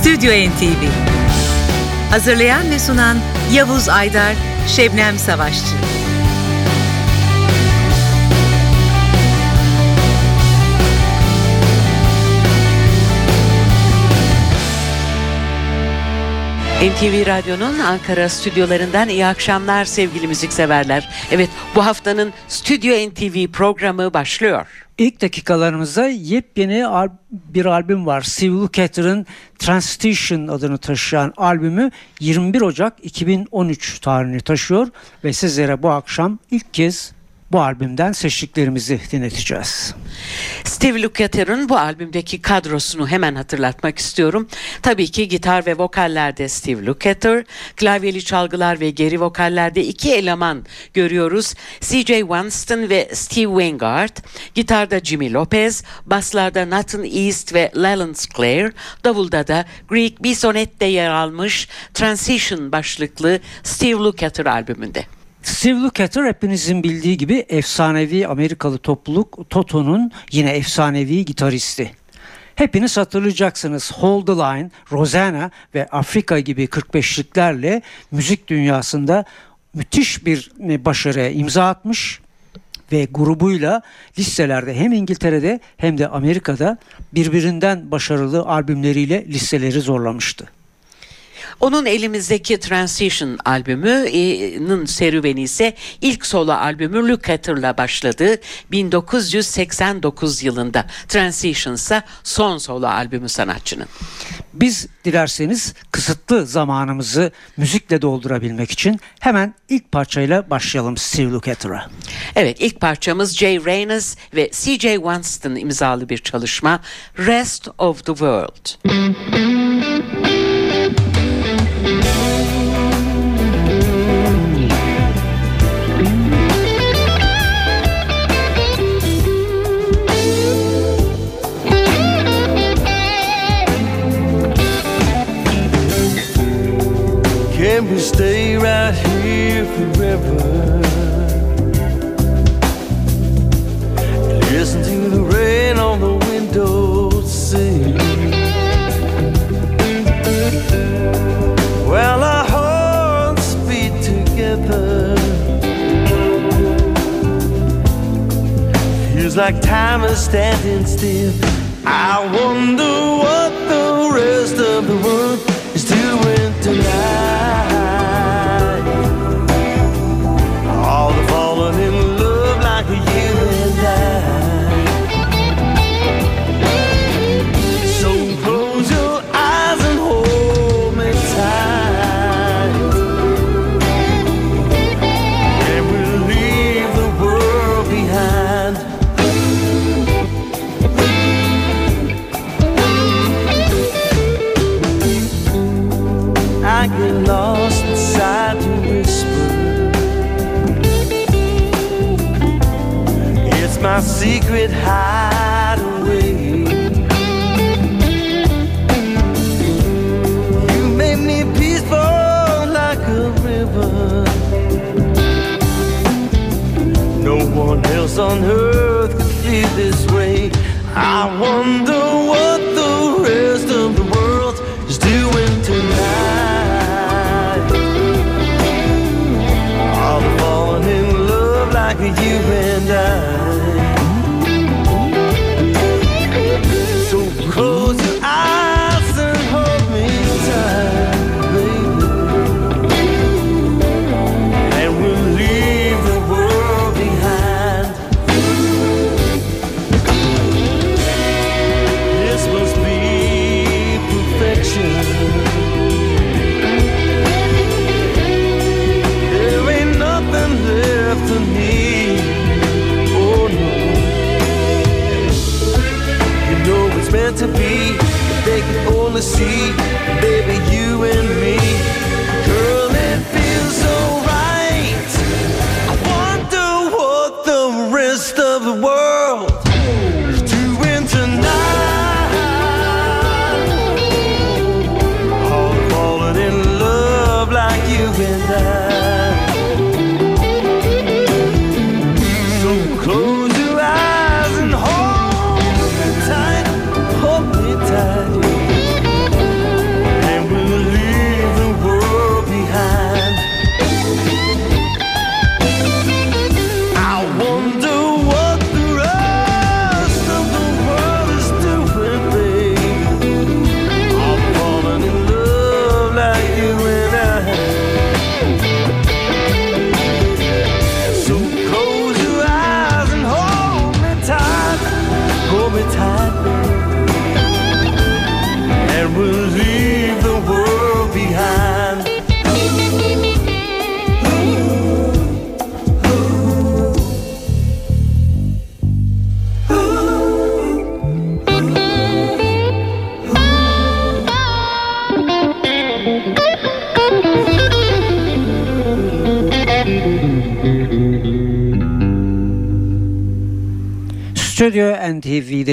Stüdyo NTV Hazırlayan ve sunan Yavuz Aydar, Şebnem Savaşçı NTV Radyo'nun Ankara stüdyolarından iyi akşamlar sevgili müzikseverler. Evet bu haftanın Stüdyo NTV programı başlıyor. İlk dakikalarımızda yepyeni bir albüm var. Steve Lukather'ın Transition adını taşıyan albümü 21 Ocak 2013 tarihini taşıyor ve sizlere bu akşam ilk kez bu albümden seçtiklerimizi dinleteceğiz. Steve Lukather'ın bu albümdeki kadrosunu hemen hatırlatmak istiyorum. Tabii ki gitar ve vokallerde Steve Lukather, klavyeli çalgılar ve geri vokallerde iki eleman görüyoruz. C.J. Winston ve Steve Wingard, gitarda Jimmy Lopez, baslarda Nathan East ve Leland Clare, davulda da Greg Bisonette yer almış Transition başlıklı Steve Lukather albümünde. Steve Lukather hepinizin bildiği gibi efsanevi Amerikalı topluluk Toto'nun yine efsanevi gitaristi. Hepiniz hatırlayacaksınız Hold the Line, Rosanna ve Afrika gibi 45'liklerle müzik dünyasında müthiş bir e, başarıya imza atmış ve grubuyla listelerde hem İngiltere'de hem de Amerika'da birbirinden başarılı albümleriyle listeleri zorlamıştı. Onun elimizdeki Transition albümünün serüveni ise ilk solo albümü Lukather'la başladı 1989 yılında. Transition ise son solo albümü sanatçının. Biz dilerseniz kısıtlı zamanımızı müzikle doldurabilmek için hemen ilk parçayla başlayalım Steve Lukather'a. Evet ilk parçamız Jay Reynolds ve C.J. Winston imzalı bir çalışma Rest of the World. Standing still.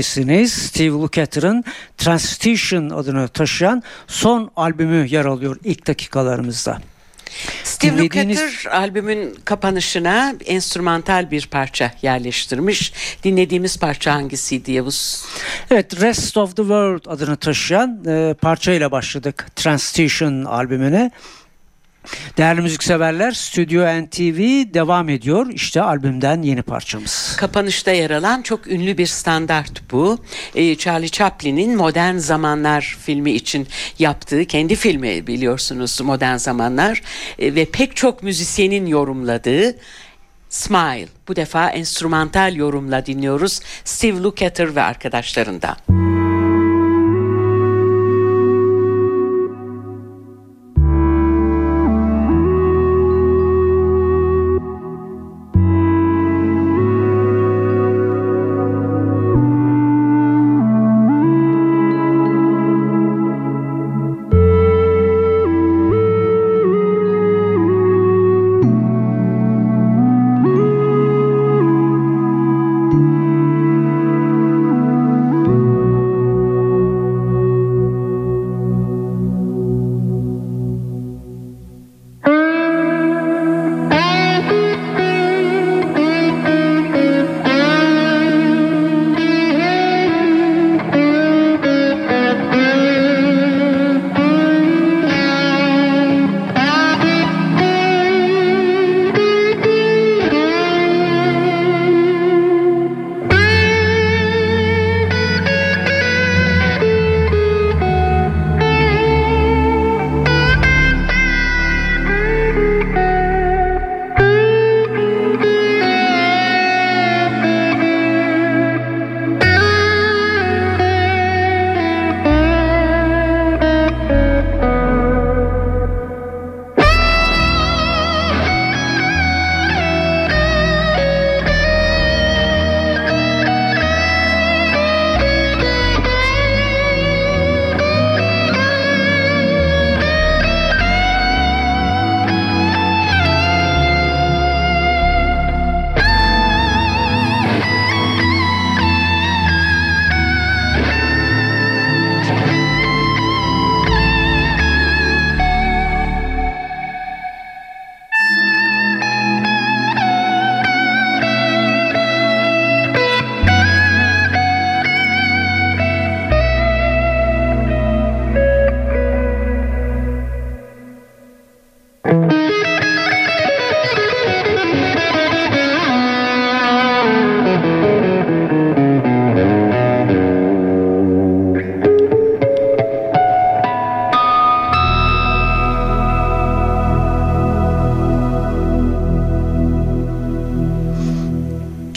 NTV'desiniz. Steve Lukather'ın Transition adını taşıyan son albümü yer alıyor ilk dakikalarımızda. Steve Dinlediğiniz- Lukather albümün kapanışına enstrümantal bir parça yerleştirmiş. Dinlediğimiz parça hangisiydi Yavuz? Evet Rest of the World adını taşıyan e, parçayla başladık Transition albümüne. Değerli müzikseverler Stüdyo NTV devam ediyor. İşte albümden yeni parçamız. Kapanışta yer alan çok ünlü bir standart bu. Ee, Charlie Chaplin'in Modern Zamanlar filmi için yaptığı kendi filmi biliyorsunuz Modern Zamanlar Ee, ve pek çok müzisyenin yorumladığı Smile. Bu defa enstrümantal yorumla dinliyoruz Steve Lukather ve arkadaşlarından.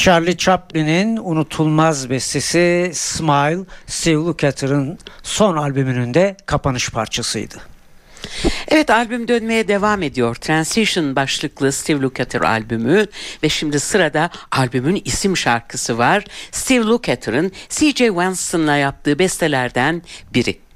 Charlie Chaplin'in unutulmaz bestesi Smile, Steve Lukather'ın son albümünün de kapanış parçasıydı. Evet albüm dönmeye devam ediyor. Transition başlıklı Steve Lukather albümü ve şimdi sırada albümün isim şarkısı var. Steve Lukather'ın C.J. Winston'la yaptığı bestelerden biri.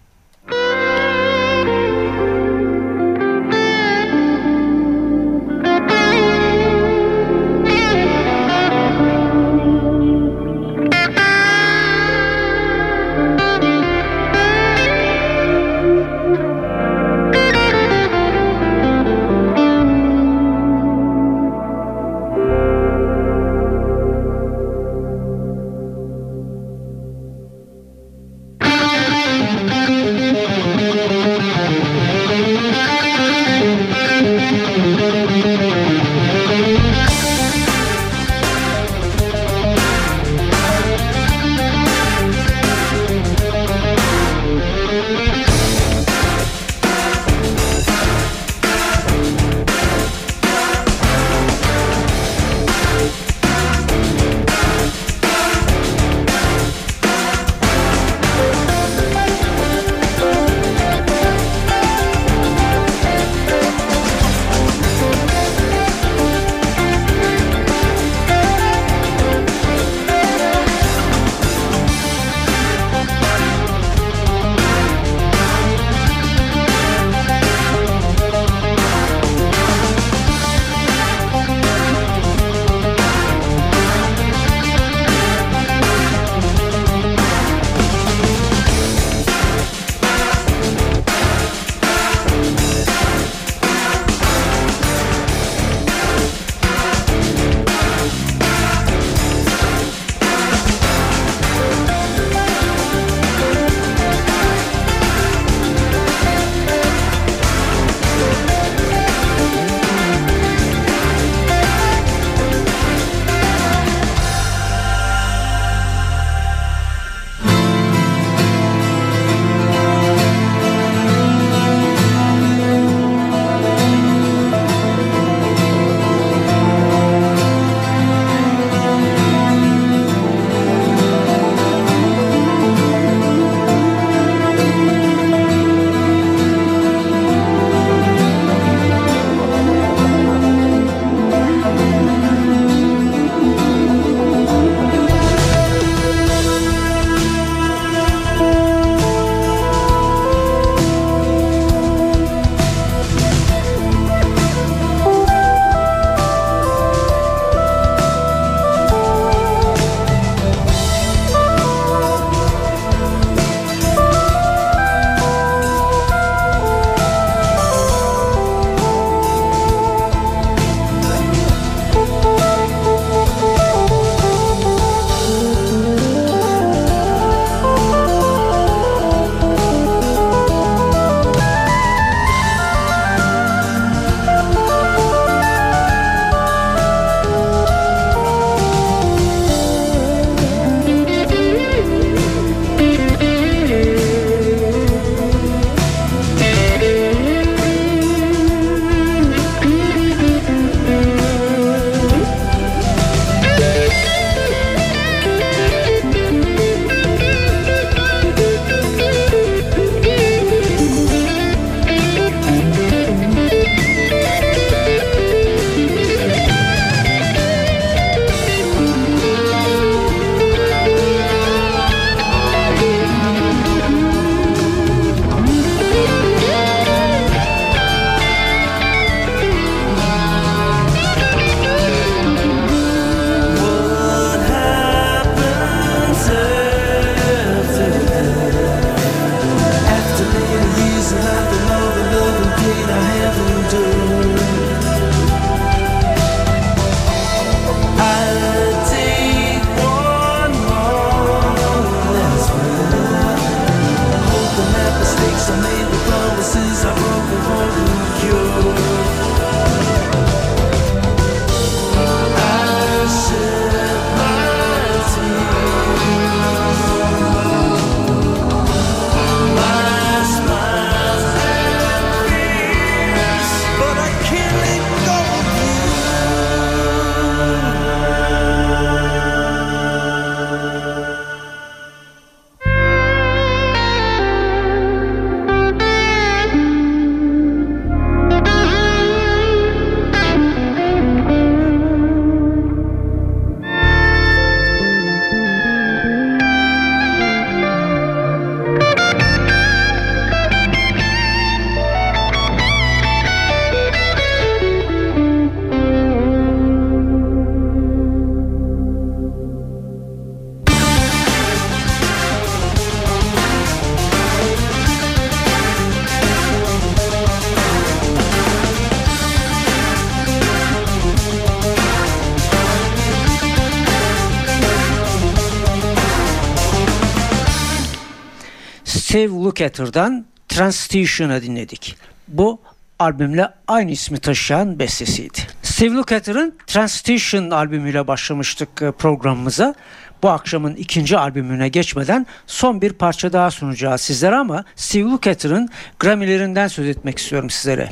Steve Lukather'dan Transition'ı dinledik. Bu albümle aynı ismi taşıyan bestesiydi. Steve Lukather'ın Transition albümüyle başlamıştık e, programımıza. Bu akşamın ikinci albümüne geçmeden son bir parça daha sunacağız sizlere ama Steve Lukather'ın Grammy'lerinden söz etmek istiyorum sizlere.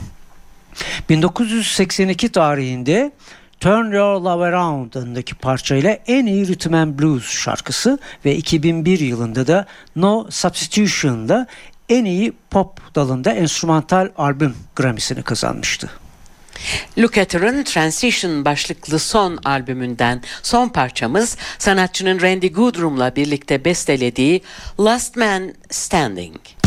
1982 tarihinde Turn Your Love Around adındaki parçayla en iyi Rhythm and Blues şarkısı ve 2001 yılında da No Substitution'da en iyi pop dalında enstrümantal albüm Grammy'sini kazanmıştı. Lukather'ın Transition başlıklı son albümünden son parçamız sanatçının Randy Goodrum'la birlikte bestelediği Last Man Standing.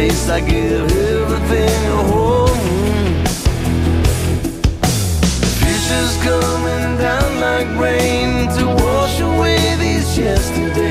Face. I give everything a home. Future's coming down like rain to wash away these yesterdays.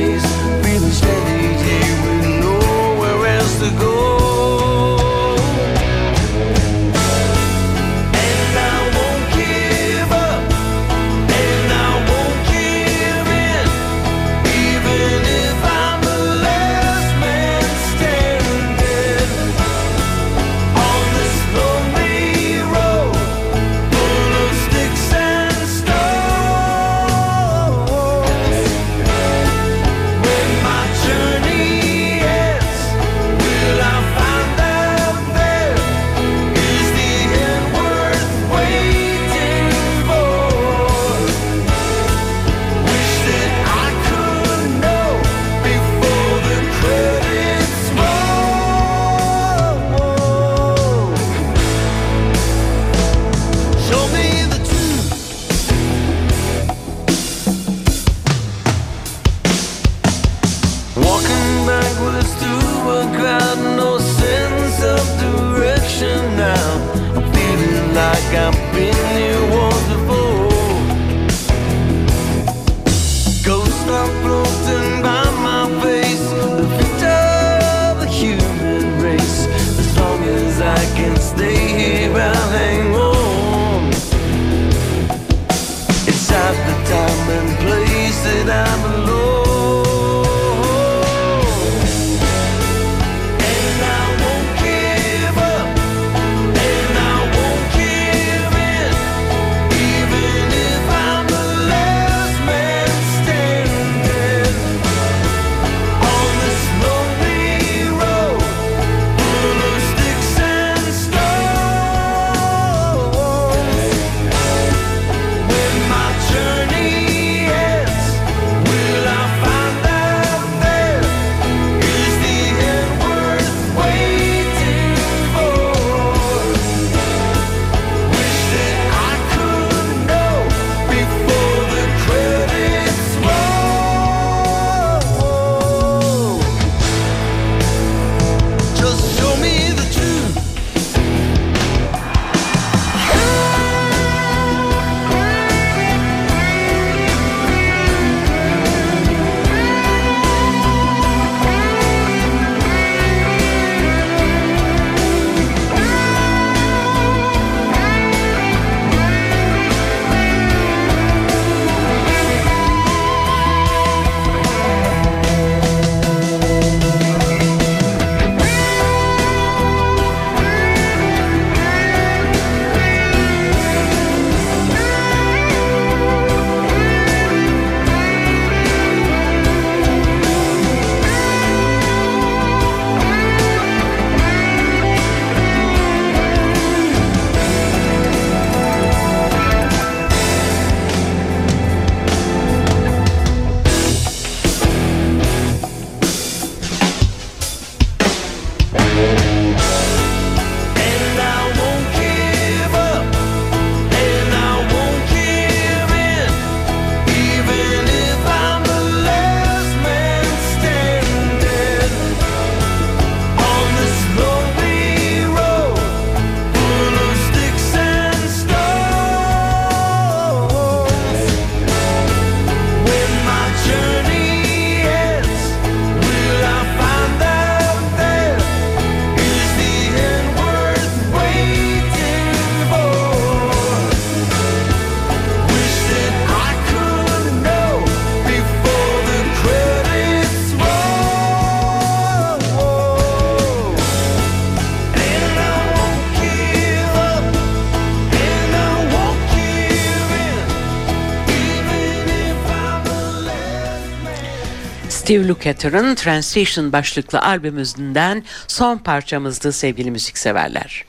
Steve Lukather'ın Transition başlıklı albümünden son parçamızdı sevgili müzikseverler.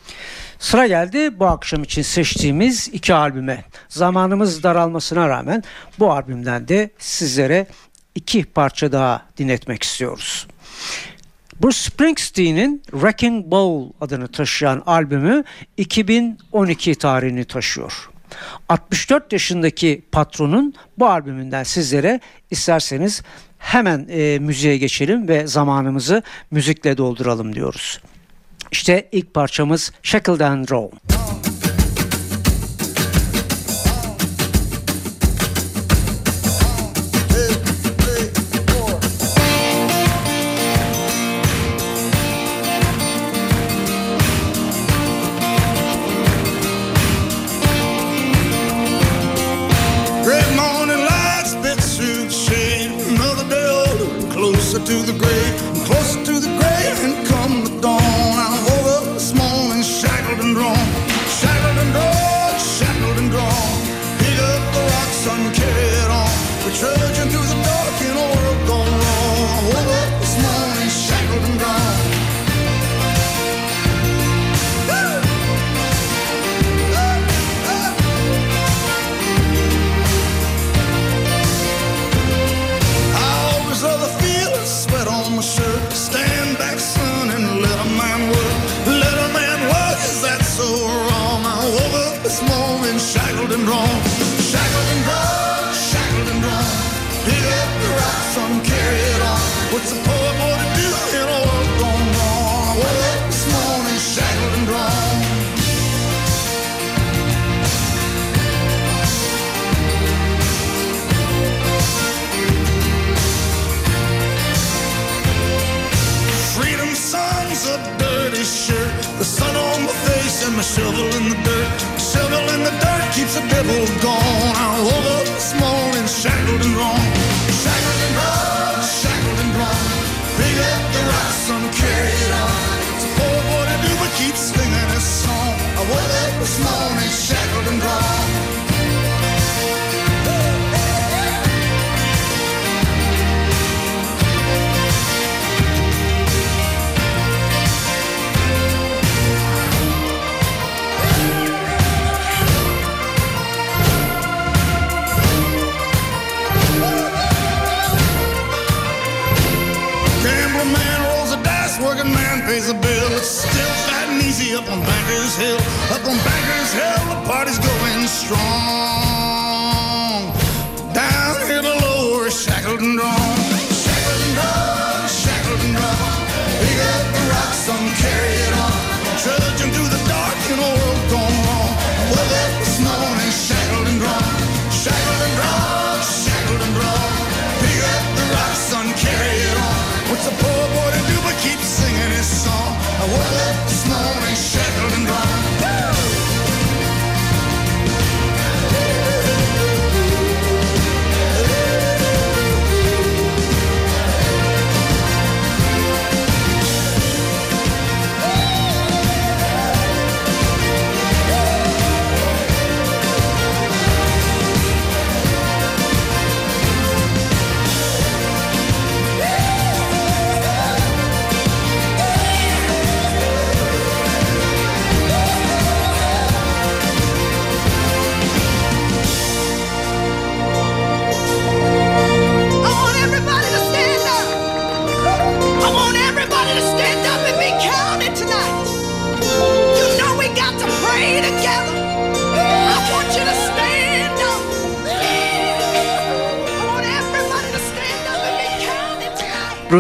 Sıra geldi bu akşam için seçtiğimiz iki albüme. Zamanımız daralmasına rağmen bu albümden de sizlere iki parça daha dinletmek istiyoruz. Bruce Springsteen'in Wrecking Ball adını taşıyan albümü 2012 tarihini taşıyor. 64 yaşındaki patronun bu albümünden sizlere isterseniz hemen e, müziğe geçelim ve zamanımızı müzikle dolduralım diyoruz. İşte ilk parçamız Shackled and my face and my shovel in the dirt. Shovel in the dirt keeps the devil gone. I woke up this morning shackled and drawn. Shackled and your last carried on. So oh, what I do but keep singing this song. I woke up this morning shackled and gone. Working man pays the bill. It's still fat and easy up on Bankers Hill. Up on Bankers Hill, the party's going strong. Down here below, we're shackled and drawn. Shackled and drawn, shackled and drawn. Pick up the rocks, some carry it on. Trudging through the dark in a singing his song? I woke up this morning,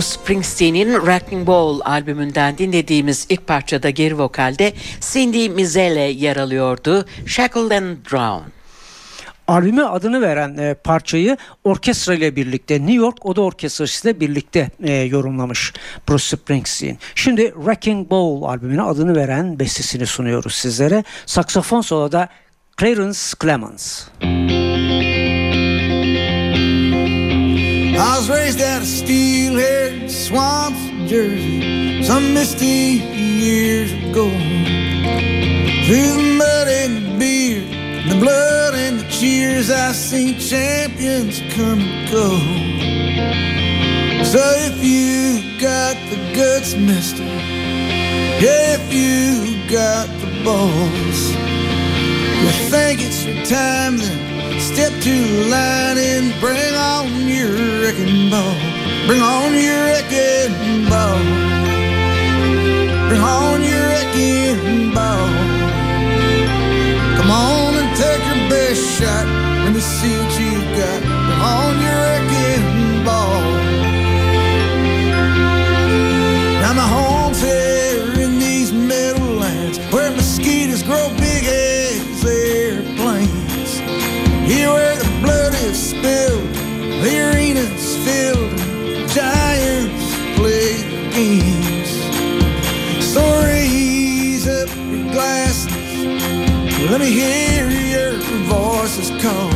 Bruce Springsteen'in Wrecking Ball albümünden dinlediğimiz ilk parçada geri vokalde Cindy Mizelle yer alıyordu. Shackled and Drown. Albüme adını veren e, parçayı orkestra ile birlikte New York Oda Orkestrası ile birlikte e, yorumlamış Bruce Springsteen. Şimdi Wrecking Ball albümüne adını veren bestesini sunuyoruz sizlere. Saksafon soloda Clarence Clemens. I was raised out of steel-haired swamps of Jersey some misty years ago. Through the mud and the beer, the blood and the cheers, I seen champions come and go. So if you got the guts, mister, if you got the balls, you think it's your time, then step to the line and bring on your wrecking ball. Bring on your wrecking ball. Bring on your wrecking ball. Come on and take your best shot. Let me see hear your voices call.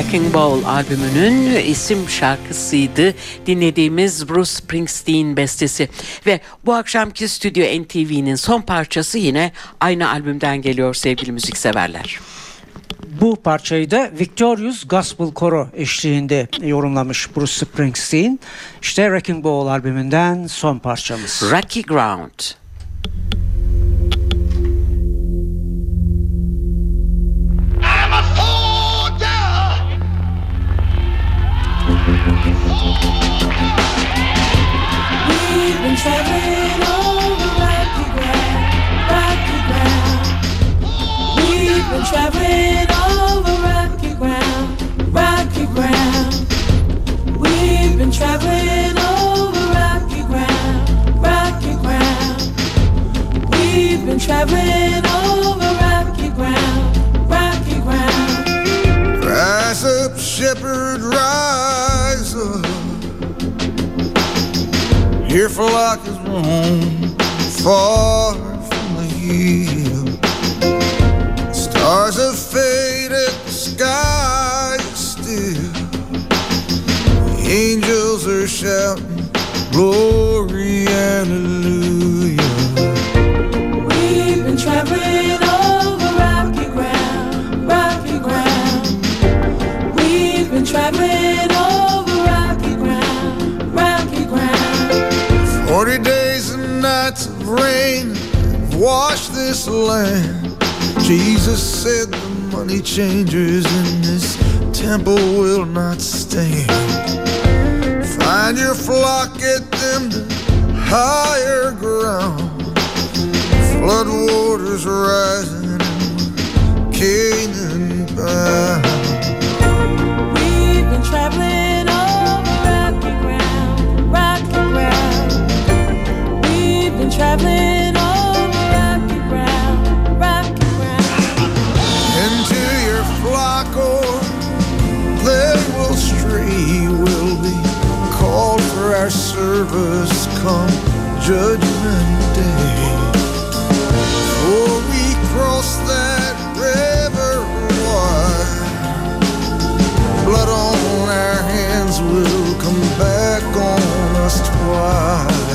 Wrecking Ball albümünün isim şarkısıydı. Dinlediğimiz Bruce Springsteen bestesi. Ve bu akşamki Stüdyo NTV'nin son parçası yine aynı albümden geliyor sevgili müzikseverler. Bu parçayı da Victorious Gospel Koro eşliğinde yorumlamış Bruce Springsteen. İşte Wrecking Ball albümünden son parçamız. Rocky Ground. Traveling over rocky ground, rocky ground. We've been traveling over rocky ground, rocky ground. We've been traveling over rocky ground, rocky ground. Rise up, shepherd, rise up. Your flock is roam far glory, hallelujah. We've been traveling over rocky ground, rocky ground. We've been traveling over rocky ground, rocky ground. Forty days and nights of rain have washed this land. Jesus said the money changers in this temple will not stand. Find your flock, get them higher ground. Flood waters rising, Canaan bound. We've been traveling over rocky ground, rocky ground. We've been traveling our service come judgment day. For we cross that river wide, blood on our hands will come back on us twice.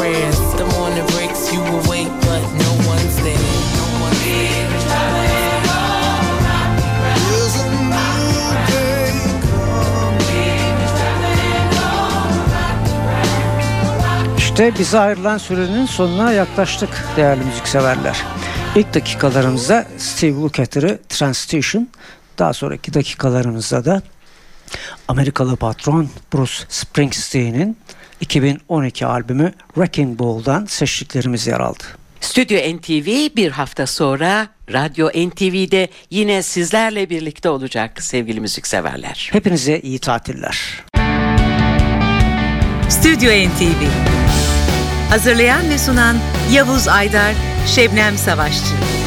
Prayers. The morning breaks, you wait, but no one's there. No one's there. İşte bize ayrılan sürenin sonuna yaklaştık değerli müzikseverler. İlk dakikalarımızda Steve Lukather'ı Transition, daha sonraki dakikalarımızda da Amerikalı patron Bruce Springsteen'in 2012 albümü Wrecking Ball'dan seçtiklerimiz yer aldı. Stüdyo NTV bir hafta sonra Radyo NTV'de yine sizlerle birlikte olacak sevgili müzikseverler. Hepinize iyi tatiller. Stüdyo NTV Hazırlayan ve sunan Yavuz Aydar, Şebnem Savaşçı.